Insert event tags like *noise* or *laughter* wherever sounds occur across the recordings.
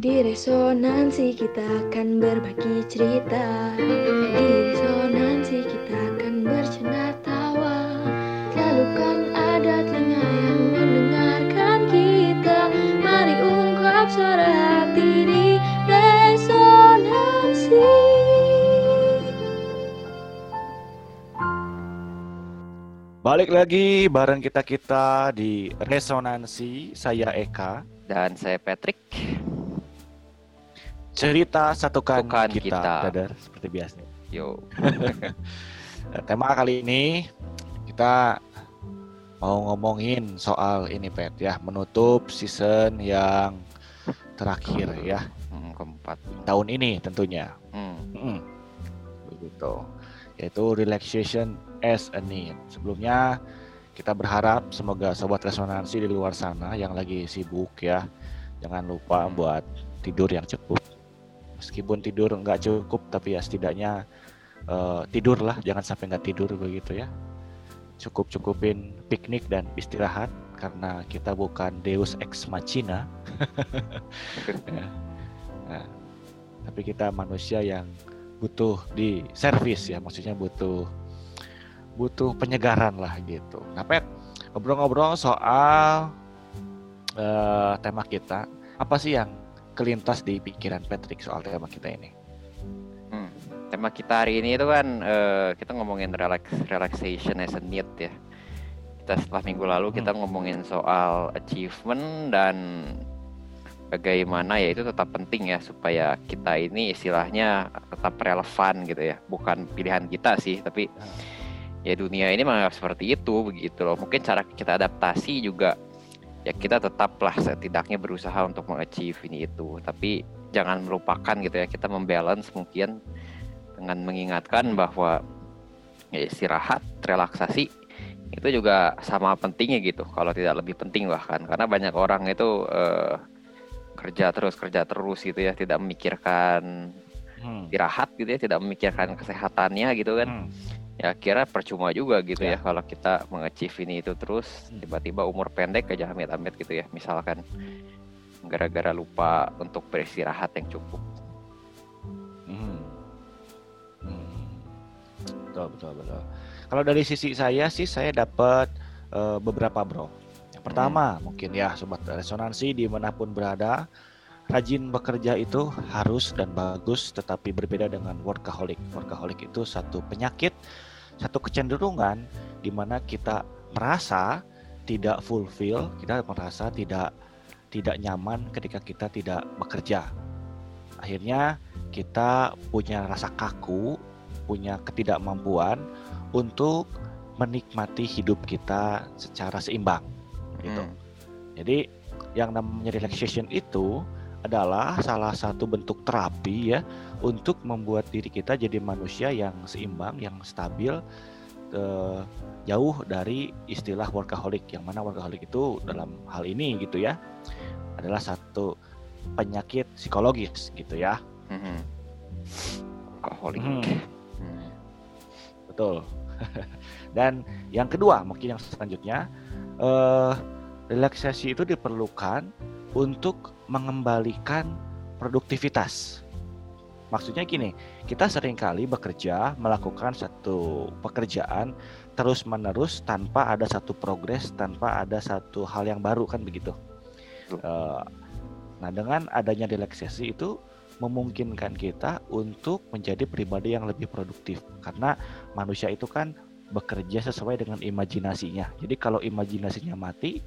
Di resonansi kita akan berbagi cerita. Di resonansi kita akan bercanda tawa. Selalu kan ada telinga yang mendengarkan kita. Mari ungkap suara hati di resonansi. Balik lagi bareng kita-kita di Resonansi, saya Eka. Dan saya Patrick. Cerita satukan Satukan kita, kita. Dadar, seperti biasa. Yo. *laughs* Nah, Tema kali ini kita mau ngomongin soal ini Pet ya, menutup season yang terakhir ya, Hmm, keempat. tahun ini tentunya. Hmm. Mm, Begitu. Yaitu relaxation as a need. Sebelumnya kita berharap semoga sobat resonansi di luar sana yang lagi sibuk ya, jangan lupa Hmm. buat tidur yang cukup. Meskipun tidur nggak cukup, tapi ya setidaknya eh, tidur lah, jangan sampai nggak tidur begitu ya. Cukup cukupin piknik dan istirahat karena kita bukan Deus ex machina. *laughs* Ya. Nah, tapi kita manusia yang butuh di servis ya, maksudnya butuh butuh penyegaran lah gitu. Nah, Pet, ngobrol-ngobrol soal eh, tema kita, apa sih yang kelintas di pikiran Patrick soal tema kita ini? Hmm. Tema kita hari ini itu kan eh, kita ngomongin relax relaxation as a need ya. Kita setelah minggu lalu kita ngomongin soal achievement dan bagaimana ya itu tetap penting ya supaya kita ini istilahnya tetap relevan gitu ya. Bukan pilihan kita sih, tapi ya dunia ini menganggap seperti itu begitu loh. Mungkin cara kita adaptasi juga ya kita tetaplah setidaknya berusaha untuk mengachieve ini itu tapi jangan melupakan gitu ya kita membalance mungkin dengan mengingatkan bahwa ya istirahat relaksasi itu juga sama pentingnya gitu kalau tidak lebih penting bahkan karena banyak orang itu eh, kerja terus kerja terus gitu ya tidak memikirkan Hmm. istirahat gitu ya tidak memikirkan kesehatannya gitu kan Hmm. Ya kira percuma juga gitu Ya. ya kalau kita mengachieve ini itu terus Hmm. tiba-tiba umur pendek aja amit-amit gitu ya misalkan gara-gara lupa untuk beristirahat yang cukup Hmm. Hmm. Betul, betul, betul. Kalau dari sisi saya sih saya dapat eh, beberapa bro. Yang pertama mungkin ya sobat resonansi di mana pun berada, rajin bekerja itu harus dan bagus, tetapi berbeda dengan workaholic. Workaholic itu satu penyakit, satu kecenderungan di mana kita merasa tidak fulfill, kita merasa tidak tidak nyaman ketika kita tidak bekerja. Akhirnya kita punya rasa kaku, punya ketidakmampuan untuk menikmati hidup kita secara seimbang gitu. Hmm. Jadi yang namanya relaxation itu adalah salah satu bentuk terapi ya untuk membuat diri kita jadi manusia yang seimbang, yang stabil eh, jauh dari istilah workaholic yang mana workaholic itu dalam hal ini gitu ya adalah satu penyakit psikologis gitu ya. Mhm. Alkoholik. Hmm. Hmm. Betul. *laughs* Dan yang kedua, mungkin yang selanjutnya, eh, relaksasi itu diperlukan untuk mengembalikan produktivitas. Maksudnya gini, kita sering kali bekerja melakukan satu pekerjaan terus-menerus tanpa ada satu progres, tanpa ada satu hal yang baru kan begitu. Eh, nah, dengan adanya relaksasi itu memungkinkan kita untuk menjadi pribadi yang lebih produktif karena manusia itu kan bekerja sesuai dengan imajinasinya. Jadi kalau imajinasinya mati,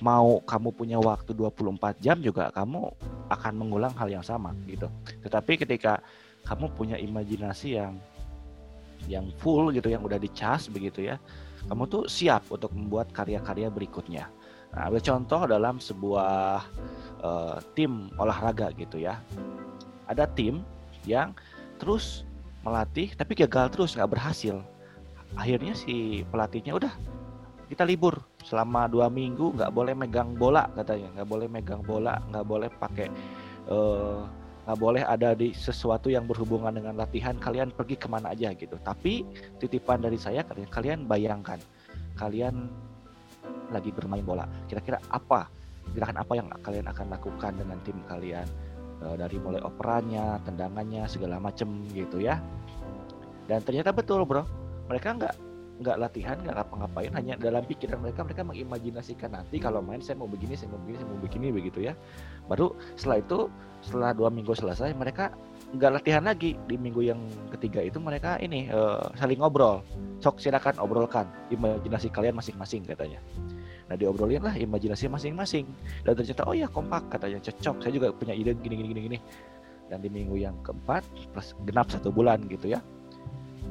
mau kamu punya waktu 24 jam juga kamu akan mengulang hal yang sama gitu. Tetapi ketika kamu punya imajinasi yang yang full gitu, yang udah dicas begitu ya, kamu tuh siap untuk membuat karya-karya berikutnya. Nah, ambil contoh dalam sebuah eh, tim olahraga gitu ya. Ada tim yang terus melatih tapi gagal terus nggak berhasil. Akhirnya si pelatihnya udah kita libur selama dua minggu nggak boleh megang bola katanya. Nggak boleh megang bola nggak boleh pakai eh, nggak boleh ada di sesuatu yang berhubungan dengan latihan. Kalian pergi ke mana aja gitu. Tapi titipan dari saya kalian kalian bayangkan. Kalian lagi bermain bola. Kira-kira apa gerakan apa yang kalian akan lakukan dengan tim kalian? Eh, dari mulai operannya, tendangannya, segala macem gitu ya. Dan ternyata betul bro, mereka nggak nggak latihan, nggak ngapa-ngapain, hanya dalam pikiran mereka mereka mengimajinasikan nanti kalau main saya mau begini, saya mau begini, saya mau begini begitu ya. Baru setelah itu, setelah dua minggu selesai, mereka nggak latihan lagi di minggu yang ketiga itu mereka ini uh, saling ngobrol. Sok silakan obrolkan imajinasi kalian masing-masing katanya. Nah diobrolin lah imajinasi masing-masing dan ternyata oh ya kompak katanya cocok. Saya juga punya ide gini gini gini gini. Dan di minggu yang keempat plus genap satu bulan gitu ya.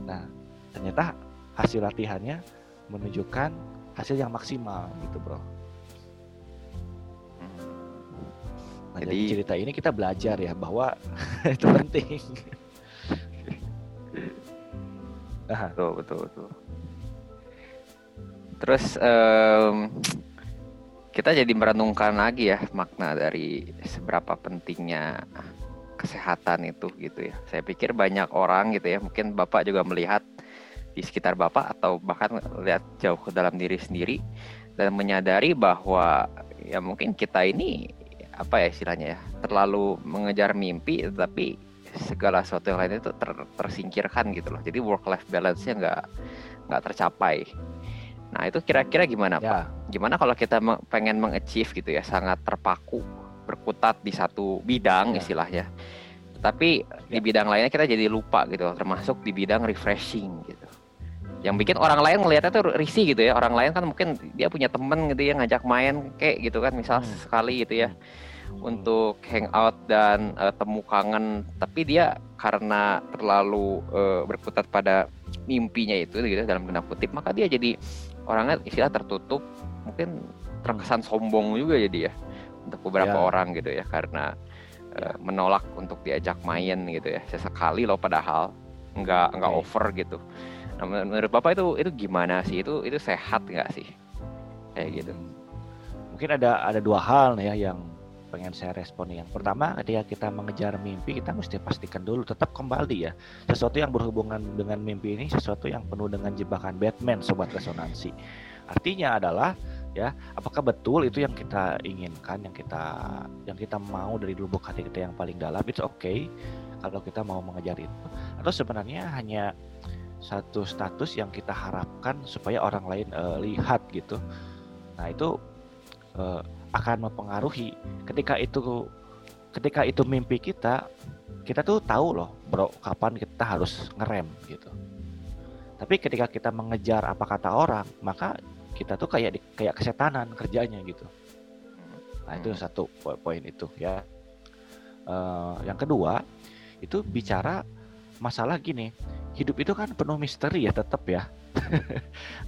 Nah ternyata hasil latihannya menunjukkan hasil yang maksimal gitu bro. Nah, Jadi cerita ini kita belajar ya bahwa *laughs* itu penting. *laughs* betul betul betul. Terus um, kita jadi merenungkan lagi ya makna dari seberapa pentingnya kesehatan itu gitu ya. Saya pikir banyak orang gitu ya, mungkin Bapak juga melihat di sekitar Bapak atau bahkan lihat jauh ke dalam diri sendiri dan menyadari bahwa ya mungkin kita ini apa ya istilahnya ya terlalu mengejar mimpi tapi segala sesuatu yang lain itu ter, tersingkirkan gitu loh jadi work life balance-nya nggak nggak tercapai nah itu kira-kira gimana ya. pak gimana kalau kita pengen mengachieve gitu ya sangat terpaku berkutat di satu bidang ya. istilahnya tapi ya. di bidang lainnya kita jadi lupa gitu termasuk di bidang refreshing gitu yang bikin orang lain ngelihatnya tuh risih gitu ya. Orang lain kan mungkin dia punya temen gitu ya ngajak main kayak gitu kan misal hmm. sekali gitu ya. Hmm. untuk hangout dan uh, temu kangen. Tapi dia karena terlalu uh, berkutat pada mimpinya itu gitu dalam tanda kutip maka dia jadi orangnya istilah tertutup mungkin terkesan sombong juga jadi ya untuk beberapa ya. orang gitu ya. Karena uh, menolak untuk diajak main gitu ya sesekali loh padahal. Nggak nggak over gitu Nah, menurut Bapak itu itu gimana sih? Itu itu sehat nggak sih? Kayak gitu. Mungkin ada ada dua hal ya yang pengen saya respon yang pertama ketika kita mengejar mimpi kita mesti pastikan dulu tetap kembali ya sesuatu yang berhubungan dengan mimpi ini sesuatu yang penuh dengan jebakan Batman sobat resonansi artinya adalah ya apakah betul itu yang kita inginkan yang kita yang kita mau dari lubuk hati kita yang paling dalam itu oke okay kalau kita mau mengejar itu atau sebenarnya hanya satu status yang kita harapkan supaya orang lain uh, lihat gitu. Nah itu uh, akan mempengaruhi ketika itu ketika itu mimpi kita kita tuh tahu loh bro kapan kita harus ngerem gitu. Tapi ketika kita mengejar apa kata orang maka kita tuh kayak di, kayak kesetanan kerjanya gitu. Nah itu hmm. satu poin itu ya. Uh, yang kedua itu bicara masalah gini hidup itu kan penuh misteri ya tetap ya. *laughs*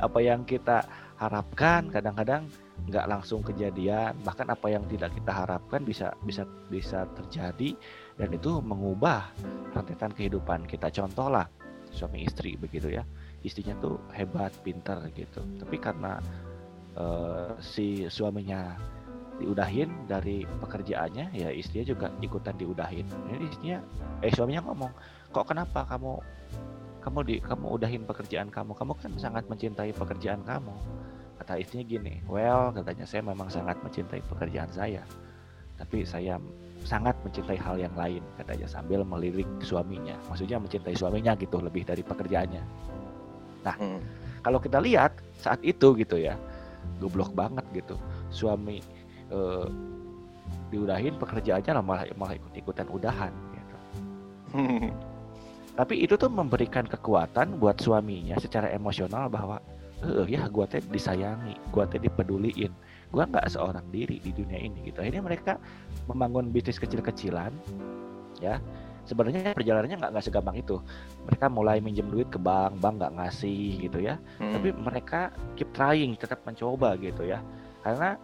apa yang kita harapkan kadang-kadang nggak langsung kejadian, bahkan apa yang tidak kita harapkan bisa bisa bisa terjadi dan itu mengubah rentetan kehidupan kita. Contoh lah suami istri begitu ya. Istrinya tuh hebat, pintar gitu. Tapi karena uh, si suaminya diudahin dari pekerjaannya ya istrinya juga ikutan diudahin ini istrinya eh suaminya ngomong kok kenapa kamu kamu di kamu udahin pekerjaan kamu. Kamu kan sangat mencintai pekerjaan kamu. Kata istrinya gini well katanya saya memang sangat mencintai pekerjaan saya tapi saya sangat mencintai hal yang lain katanya sambil melirik suaminya. Maksudnya mencintai suaminya gitu lebih dari pekerjaannya. Nah hmm. kalau kita lihat saat itu gitu ya goblok banget gitu. Suami eh, diudahin pekerjaannya malah malah ikut ikutan udahan gitu. *laughs* tapi itu tuh memberikan kekuatan buat suaminya secara emosional bahwa eh ya gua teh disayangi gua teh dipeduliin. Gua nggak seorang diri di dunia ini gitu. Akhirnya mereka membangun bisnis kecil-kecilan ya. Sebenarnya perjalanannya nggak nggak segampang itu. Mereka mulai minjem duit ke bank bank nggak ngasih gitu ya. Hmm. tapi mereka keep trying tetap mencoba gitu ya. Karena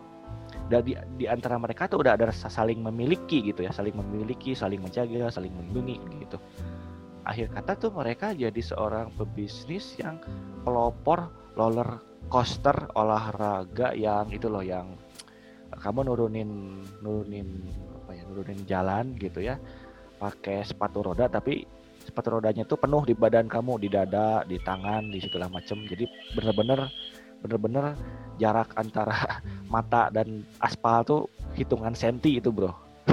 dari di antara mereka tuh udah ada rasa saling memiliki gitu ya. Saling memiliki saling menjaga saling melindungi gitu akhir kata tuh mereka jadi seorang pebisnis yang pelopor roller coaster olahraga yang itu loh yang kamu nurunin nurunin apa ya nurunin jalan gitu ya. Pakai sepatu roda tapi sepatu rodanya tuh penuh di badan kamu di dada di tangan di segala macam jadi bener-bener bener-bener jarak antara *laughs* mata dan aspal tuh hitungan senti itu bro. *laughs*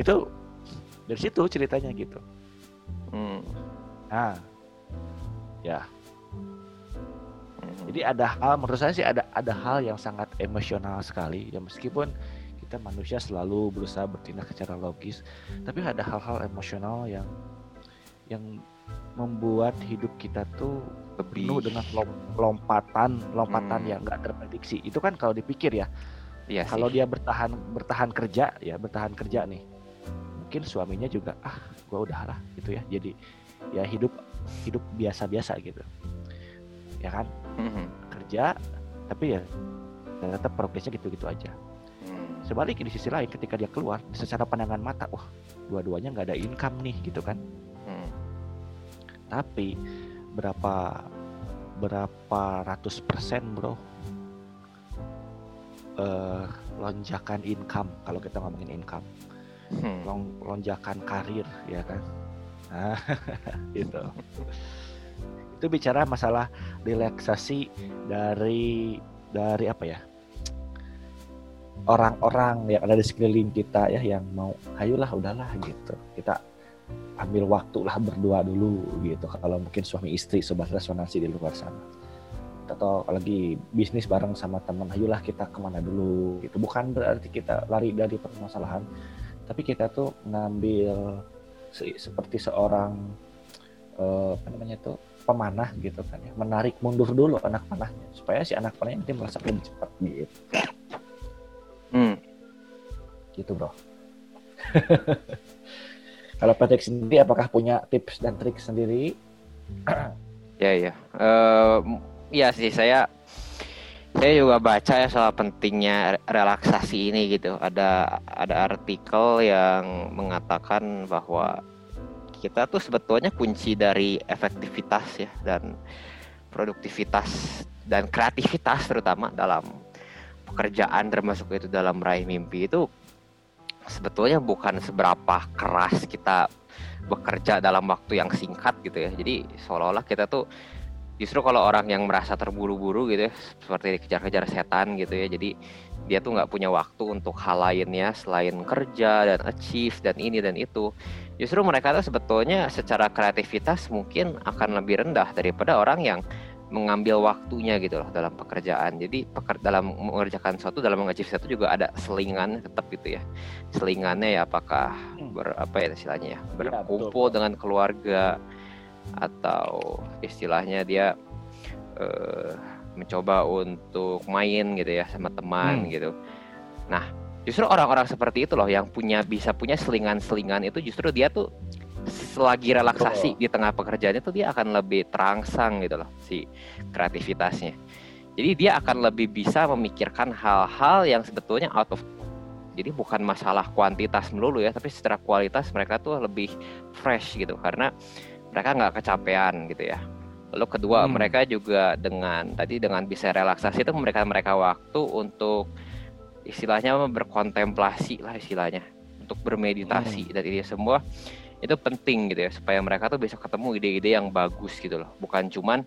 Itu dari situ ceritanya gitu Hmm. nah ya Hmm. Jadi ada hal menurut saya sih ada ada hal yang sangat emosional sekali ya meskipun kita manusia selalu berusaha bertindak secara logis, tapi ada hal-hal emosional yang yang membuat hidup kita tuh lebih penuh dengan lom- lompatan lompatan Hmm. yang nggak terprediksi. Itu kan kalau dipikir ya, Iya sih. kalau dia bertahan bertahan kerja ya bertahan kerja nih, mungkin suaminya juga ah gua udah lah gitu ya. Jadi ya hidup hidup biasa-biasa gitu, ya kan Mhm. kerja tapi ya tetap progresnya gitu-gitu aja Hmm. sebaliknya di sisi lain ketika dia keluar secara pandangan mata wah dua-duanya nggak ada income nih gitu kan Hmm. tapi berapa berapa ratus persen bro eh lonjakan income kalau kita ngomongin income Hmm. lon- lonjakan karir ya kan? Nah *laughs* itu itu bicara masalah relaksasi dari dari apa ya? Orang-orang yang ada di sekeliling kita ya yang mau ayolah udahlah gitu. Kita ambil waktu lah berdua dulu gitu. Kalau mungkin suami istri sobat resonansi di luar sana. Atau lagi bisnis bareng sama teman ayolah kita ke mana dulu gitu. Bukan berarti kita lari dari permasalahan tapi kita tuh ngambil se- seperti seorang eh, apa namanya tuh pemanah gitu kan ya. Menarik mundur dulu anak panahnya. Supaya si anak panahnya nanti merasa lebih cepat gitu. Hmm. gitu bro. *laughs* Kalau Patrick sendiri apakah punya tips dan trik sendiri? Ya ya. Eh, Iya sih saya saya juga baca ya soal pentingnya re- relaksasi ini gitu. Ada ada artikel yang mengatakan bahwa kita tuh sebetulnya kunci dari efektivitas ya dan produktivitas dan kreativitas terutama dalam pekerjaan termasuk itu dalam meraih mimpi itu sebetulnya bukan seberapa keras kita bekerja dalam waktu yang singkat gitu ya. Jadi seolah-olah kita tuh justru kalau orang yang merasa terburu-buru gitu ya, seperti dikejar-kejar setan gitu ya. Jadi dia tuh nggak punya waktu untuk hal lainnya selain kerja dan achieve dan ini dan itu. Justru mereka tuh sebetulnya secara kreativitas mungkin akan lebih rendah daripada orang yang mengambil waktunya gitu loh dalam pekerjaan. Jadi peker, dalam mengerjakan sesuatu dalam mengachieve sesuatu juga ada selingan tetap gitu ya. Selingannya ya apakah Hmm. ber, apa ya istilahnya ya betul. berkumpul dengan keluarga atau istilahnya dia eh, mencoba untuk main gitu ya sama teman Hmm. gitu. Nah, justru orang-orang seperti itu loh yang punya bisa punya selingan-selingan itu justru dia tuh selagi relaksasi di tengah pekerjaannya tuh dia akan lebih terangsang gitu loh si kreativitasnya. Jadi dia akan lebih bisa memikirkan hal-hal yang sebetulnya out of jadi bukan masalah kuantitas melulu ya, tapi secara kualitas mereka tuh lebih fresh gitu karena mereka nggak kecapean gitu ya. Lalu kedua Hmm. mereka juga dengan tadi dengan bisa relaksasi itu mereka mereka waktu untuk istilahnya berkontemplasi lah istilahnya. Untuk bermeditasi. Dan ini semua itu penting gitu ya supaya mereka tuh bisa ketemu ide-ide yang bagus gitu loh. Bukan cuman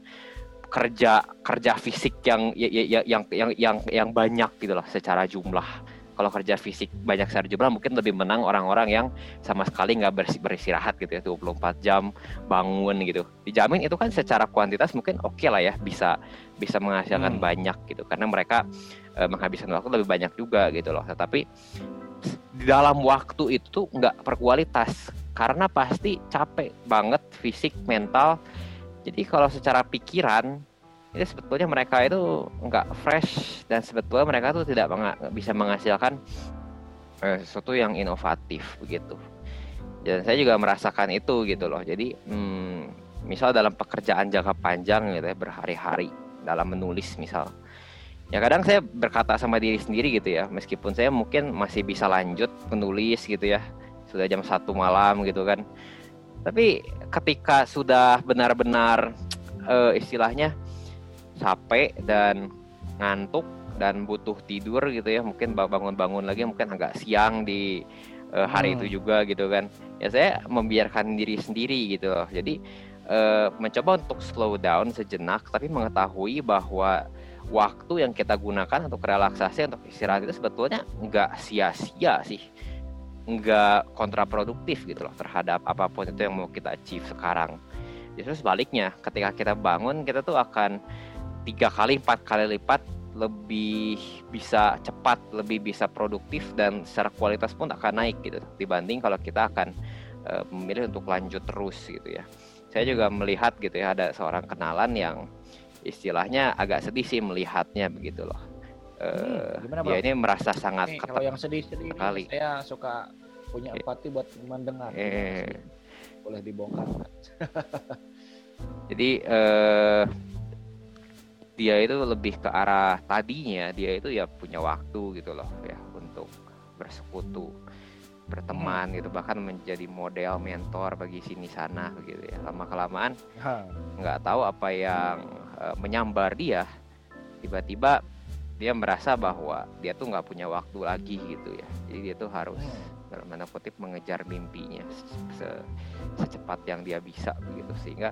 kerja kerja fisik yang ya- ya- ya- yang yang yang yang banyak gitu loh secara jumlah kalau kerja fisik banyak secara jumlah mungkin lebih menang orang-orang yang sama sekali nggak beristirahat gitu ya 24 jam bangun gitu. Dijamin itu kan secara kuantitas mungkin oke lah ya bisa bisa menghasilkan Hmm. banyak gitu. Karena mereka eh, menghabiskan waktu lebih banyak juga gitu loh. Tetapi di dalam waktu itu nggak berkualitas karena pasti capek banget fisik mental. Jadi kalau secara pikiran itu sebetulnya mereka itu nggak fresh dan sebetulnya mereka tuh tidak menga- bisa menghasilkan eh, sesuatu yang inovatif begitu. Dan saya juga merasakan itu gitu loh. Jadi hmm, misal dalam pekerjaan jangka panjang gitu ya berhari-hari dalam menulis misal. Ya kadang saya berkata sama diri sendiri gitu ya meskipun saya mungkin masih bisa lanjut menulis gitu ya sudah jam satu malam gitu kan. Tapi ketika sudah benar-benar eh, istilahnya capek dan ngantuk dan butuh tidur gitu ya mungkin ba- bangun-bangun lagi mungkin agak siang di eh, hari Hmm. itu juga gitu kan ya saya membiarkan diri sendiri gitu loh jadi eh, mencoba untuk slow down sejenak tapi mengetahui bahwa waktu yang kita gunakan untuk relaksasi untuk istirahat itu sebetulnya nggak sia-sia sih nggak kontraproduktif gitu loh terhadap apa pun itu yang mau kita achieve sekarang. Justru sebaliknya, ketika kita bangun kita tuh akan tiga kali, empat kali lipat lebih bisa cepat, lebih bisa produktif dan secara kualitas pun akan naik gitu dibanding kalau kita akan uh, memilih untuk lanjut terus gitu ya. Saya juga melihat gitu ya ada seorang kenalan yang istilahnya agak sedih sih melihatnya begitu loh hmm, gimana, dia ini merasa sangat nih, kalau yang sedih-sedih sekali. saya suka punya empati buat mendengar eh. boleh dibongkar jadi eh, dia itu lebih ke arah tadinya dia itu ya punya waktu gitu loh ya untuk bersekutu berteman gitu bahkan menjadi model mentor bagi sini sana begitu ya. Lama kelamaan nggak tahu apa yang uh, menyambar dia. Tiba-tiba dia merasa bahwa dia tuh nggak punya waktu lagi gitu ya. Jadi dia tuh harus hmm. Dalam tanda kutip mengejar mimpinya se secepat yang dia bisa begitu. Sehingga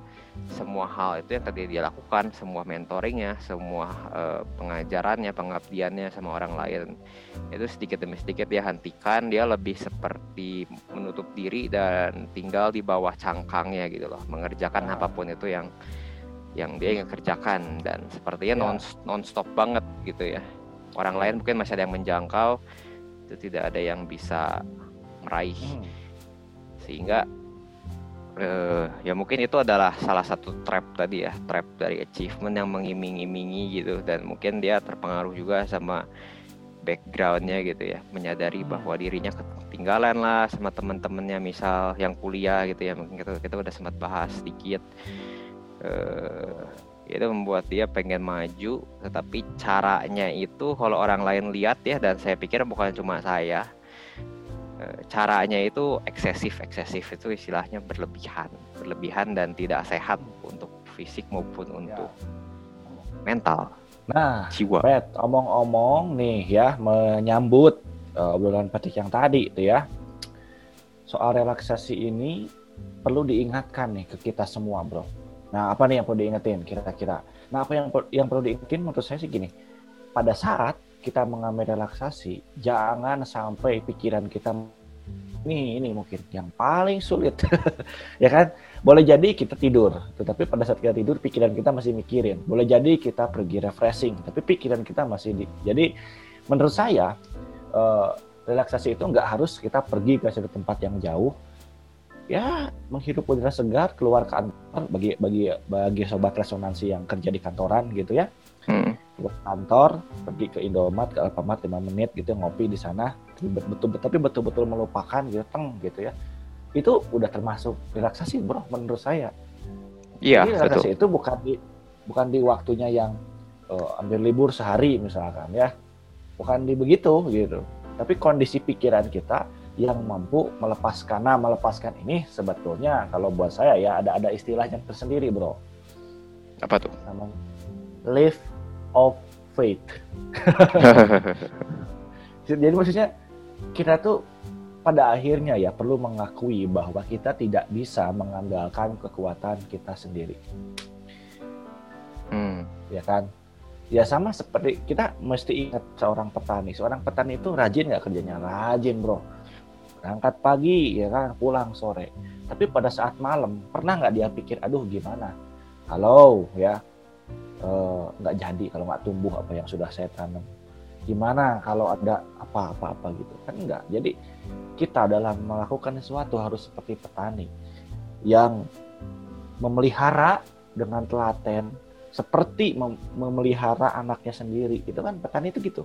semua hal itu yang tadi dia lakukan semua mentoringnya semua uh, pengajarannya pengabdiannya sama orang lain itu sedikit demi sedikit dia hentikan. Dia lebih seperti menutup diri dan tinggal di bawah cangkangnya gitu loh. Mengerjakan hmm. apa pun itu yang yang dia ingin kerjakan. Dan sepertinya ya. non non stop banget gitu ya. Orang lain mungkin masih ada yang menjangkau itu tidak ada yang bisa meraih. Hmm. sehingga uh, ya mungkin itu adalah salah satu trap tadi ya trap dari achievement yang mengiming-imingi gitu. Dan mungkin dia terpengaruh juga sama backgroundnya gitu ya. Menyadari hmm. bahwa dirinya ketinggalan lah sama teman-temannya misal yang kuliah gitu ya. Mungkin kita kita udah sempat bahas sedikit. Uh, itu membuat dia pengen maju tetapi caranya itu kalau orang lain lihat ya dan saya pikir bukan cuma saya caranya itu eksesif eksesif itu istilahnya berlebihan berlebihan dan tidak sehat untuk fisik maupun ya. untuk mental nah jiwa omong-omong nih ya menyambut uh, obrolan petik yang tadi itu ya soal relaksasi ini perlu diingatkan nih ke kita semua bro Nah, apa nih yang perlu diingetin kira-kira? Nah, apa yang yang perlu diingetin menurut saya sih gini. Pada saat kita mengambil relaksasi, jangan sampai pikiran kita ini ini mungkin yang paling sulit. *laughs* ya kan? Boleh jadi kita tidur, tetapi pada saat kita tidur pikiran kita masih mikirin. Boleh jadi kita pergi refreshing, tapi pikiran kita masih di. Jadi menurut saya uh, relaksasi itu nggak harus kita pergi ke satu tempat yang jauh, ya menghirup udara segar keluar kantor bagi bagi bagi sobat resonansi yang kerja di kantoran gitu ya hmm. keluar kantor pergi ke Indomaret ke Alfamart 5 menit gitu ngopi di sana betul betul tapi betul-betul melupakan gitu teng gitu ya. Itu udah termasuk relaksasi bro menurut saya. Iya relaksasi betul. itu bukan di bukan di waktunya yang uh, ambil libur sehari misalkan ya. Bukan di begitu gitu. Tapi kondisi pikiran kita yang mampu melepaskan nah melepaskan ini sebetulnya kalau buat saya ya ada ada istilah yang tersendiri bro. Apa tuh? Namanya live of faith. *laughs* *laughs* Jadi maksudnya kita tuh pada akhirnya ya perlu mengakui bahwa kita tidak bisa mengandalkan kekuatan kita sendiri. Hmm. ya kan? Ya sama seperti kita mesti ingat seorang petani. Seorang petani itu rajin nggak kerjanya? Rajin bro. Berangkat pagi ya kan? Pulang sore. Tapi pada saat malam pernah nggak dia pikir aduh gimana? Kalau ya. Eh, nggak uh, jadi kalau nggak tumbuh apa yang sudah saya tanam gimana kalau ada apa-apa apa gitu. Kan enggak. Jadi kita dalam melakukan sesuatu harus seperti petani yang memelihara dengan telaten seperti mem memelihara anaknya sendiri. Itu kan petani itu gitu.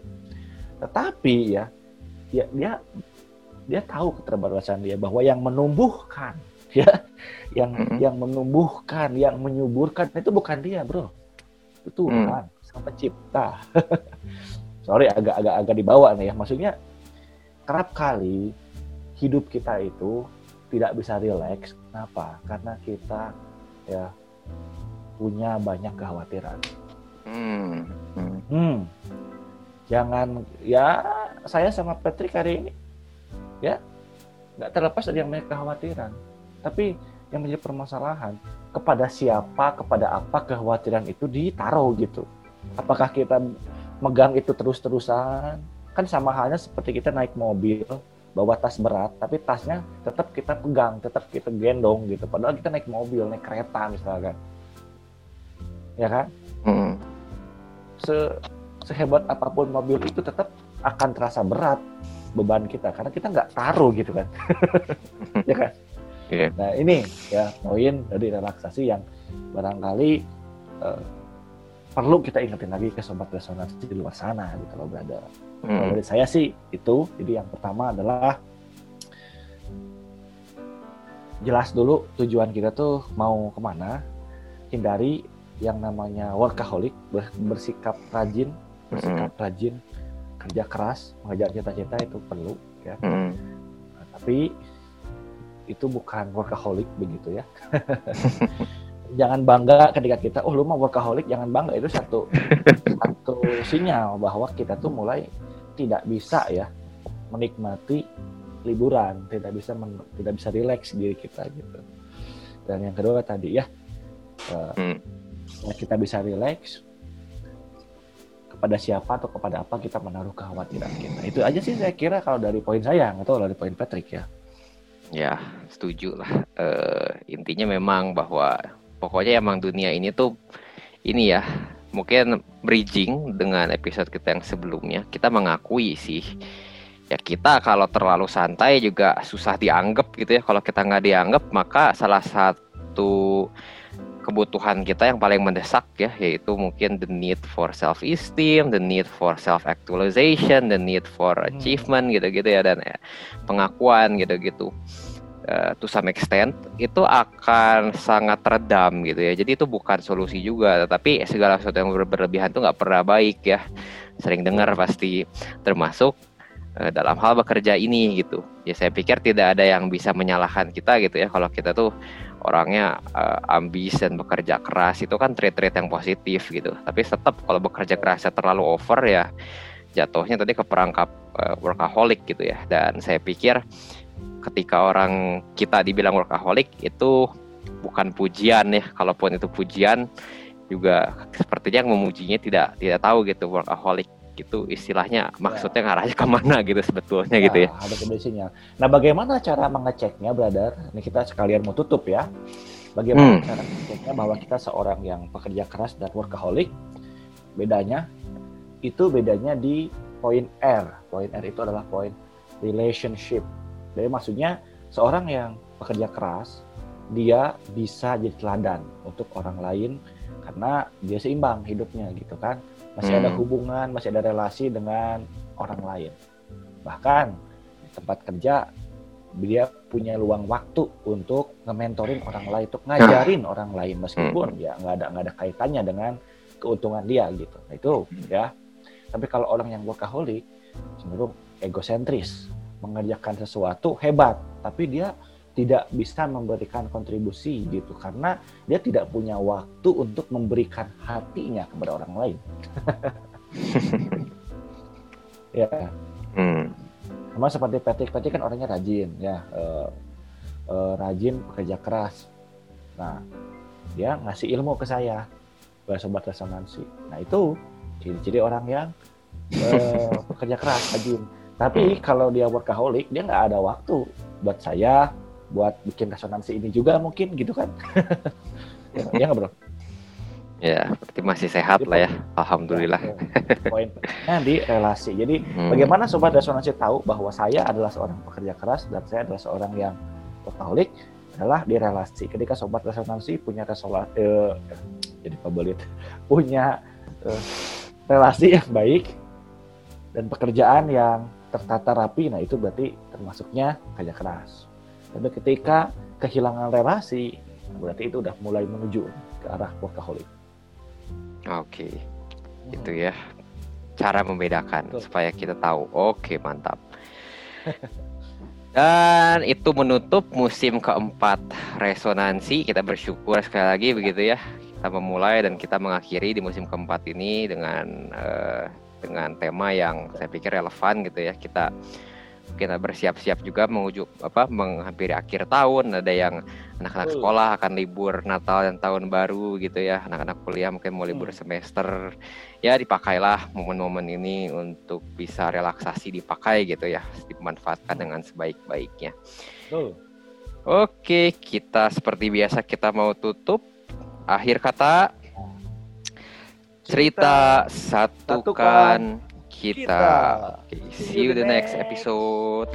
Tetapi ya ya dia dia tahu keterbatasan dia bahwa yang menumbuhkan *laughs* ya yang mm-hmm. yang menumbuhkan yang menyuburkan itu bukan dia bro. Itu Tuhan mm. sang pencipta *laughs* sorry agak agak agak dibawa nih ya. Maksudnya kerap kali hidup kita itu tidak bisa rileks. Kenapa? Karena kita ya punya banyak kekhawatiran. Hmm. Hmm. jangan ya saya sama Patrick hari ini ya nggak terlepas dari yang mereka kekhawatiran. Tapi yang menjadi permasalahan kepada siapa kepada apa kekhawatiran itu ditaruh gitu? Apakah kita megang itu terus-terusan. Kan sama halnya seperti kita naik mobil bawa tas berat tapi tasnya tetap kita pegang tetap kita gendong gitu. Padahal kita naik mobil naik kereta misalkan. Ya kan? Hmm. Se sehebat apa pun mobil itu tetap akan terasa berat beban kita karena kita nggak taruh gitu kan. *laughs* Ya kan? Iya. nah ini ya poin dari relaksasi yang barangkali eh, perlu kita ingetin lagi ke sobat resonansi di luar sana gitu loh brother kalau Hmm. dari saya sih itu jadi yang pertama adalah jelas dulu tujuan kita tuh mau ke mana hindari yang namanya workaholic ber- bersikap rajin bersikap rajin kerja keras mengejar cita-cita itu perlu ya Hmm. Nah, tapi itu bukan workaholic begitu ya *laughs* jangan bangga ketika kita oh lu mah workaholic jangan bangga itu satu *laughs* satu sinyal bahwa kita tuh mulai tidak bisa ya menikmati liburan tidak bisa men- tidak bisa rileks diri kita gitu dan yang kedua tadi ya eh, Hmm. ya kita bisa rileks kepada siapa atau kepada apa kita menaruh kekhawatiran kita itu aja sih saya kira kalau dari poin saya tahu dari poin Patrick ya Ya, setuju lah. Eh, intinya memang bahwa pokoknya emang dunia ini tuh ini ya, mungkin bridging dengan episode kita yang sebelumnya. Kita mengakui sih, ya kita kalau terlalu santai juga susah dianggap gitu ya. Kalau kita nggak dianggap, maka salah satu kebutuhan kita yang paling mendesak ya, yaitu mungkin the need for self esteem, the need for self actualization, the need for Hmm. achievement gitu-gitu ya dan ya, pengakuan gitu-gitu Eh, to some extent itu akan sangat redam gitu ya. Jadi itu bukan solusi juga tetapi segala sesuatu yang ber- berlebihan itu nggak pernah baik ya. Sering dengar pasti termasuk eh, dalam hal bekerja ini gitu. Ya saya pikir tidak ada yang bisa menyalahkan kita gitu ya. Kalau kita tuh orangnya eh, ambis dan bekerja keras itu kan trait-trait yang positif gitu. Tapi tetap kalau bekerja kerasnya terlalu over ya jatuhnya tadi ke perangkap eh, workaholic gitu ya. Dan saya pikir ketika orang kita dibilang workaholic itu bukan pujian ya kalaupun itu pujian juga sepertinya yang memujinya tidak tidak tahu gitu workaholic gitu istilahnya maksudnya ngarahnya ke mana *laughs* gitu sebetulnya gitu ya Nah, ada kondisinya. Nah, bagaimana cara mengeceknya, brother? Ini kita sekalian mau tutup ya. Bagaimana Hmm. cara mengeceknya bahwa kita seorang yang pekerja keras dan workaholic? Bedanya itu bedanya di poin R. Poin R itu adalah poin relationship. Jadi maksudnya seorang yang pekerja keras, dia bisa jadi teladan untuk orang lain karena dia seimbang hidupnya gitu kan. Masih ada Hmm. hubungan, masih ada relasi dengan orang lain. Bahkan di tempat kerja dia punya luang waktu untuk nge-mentorin orang lain, untuk ngajarin orang lain meskipun ya nggak ada nggak ada kaitannya dengan keuntungan dia gitu. Nah, itu ya. Tapi kalau orang yang workaholic cenderung egosentris, mengerjakan sesuatu hebat, tapi dia tidak bisa memberikan kontribusi gitu karena dia tidak punya waktu untuk memberikan hatinya kepada orang lain. *laughs* ya, Hmm. sama seperti Patrick, Patrick kan orangnya rajin ya, eh, eh, rajin pekerja keras. Nah, dia ngasih ilmu ke saya, sobat resonansi. Nah itu ciri-ciri orang yang eh, *laughs* pekerja keras, rajin. Tapi kalau dia workaholic, dia nggak ada waktu buat saya, buat bikin resonansi ini juga mungkin gitu kan? ya *laughs* ya nggak bro? ya berarti masih sehat lah ya alhamdulillah Poinnya di relasi. Jadi Hmm. bagaimana sobat resonansi tahu bahwa saya adalah seorang pekerja keras dan saya adalah seorang yang workaholic adalah di relasi. Ketika sobat resonansi punya resola, eh, jadi pabelit, punya eh, relasi yang baik dan pekerjaan yang tertata rapi, nah itu berarti termasuknya kerja keras. Tapi ketika kehilangan relasi, berarti itu udah mulai menuju ke arah workaholic. oke itu ya cara membedakan Betul. supaya kita tahu oke mantap *laughs* dan itu menutup musim keempat resonansi kita bersyukur sekali lagi begitu ya kita memulai dan kita mengakhiri di musim keempat ini dengan eh, dengan tema yang saya pikir relevan gitu ya. Kita kita bersiap-siap juga menuju apa menghampiri akhir tahun. Ada yang anak-anak Betul. sekolah akan libur Natal dan tahun baru gitu ya. Anak-anak kuliah mungkin mau libur Hmm. semester. Ya dipakailah momen-momen ini untuk bisa relaksasi dipakai gitu ya. Dimanfaatkan Hmm. dengan sebaik-baiknya. Oke kita seperti biasa kita mau tutup. Akhir kata cerita satukan kita. kita. Okay, see you the next episode.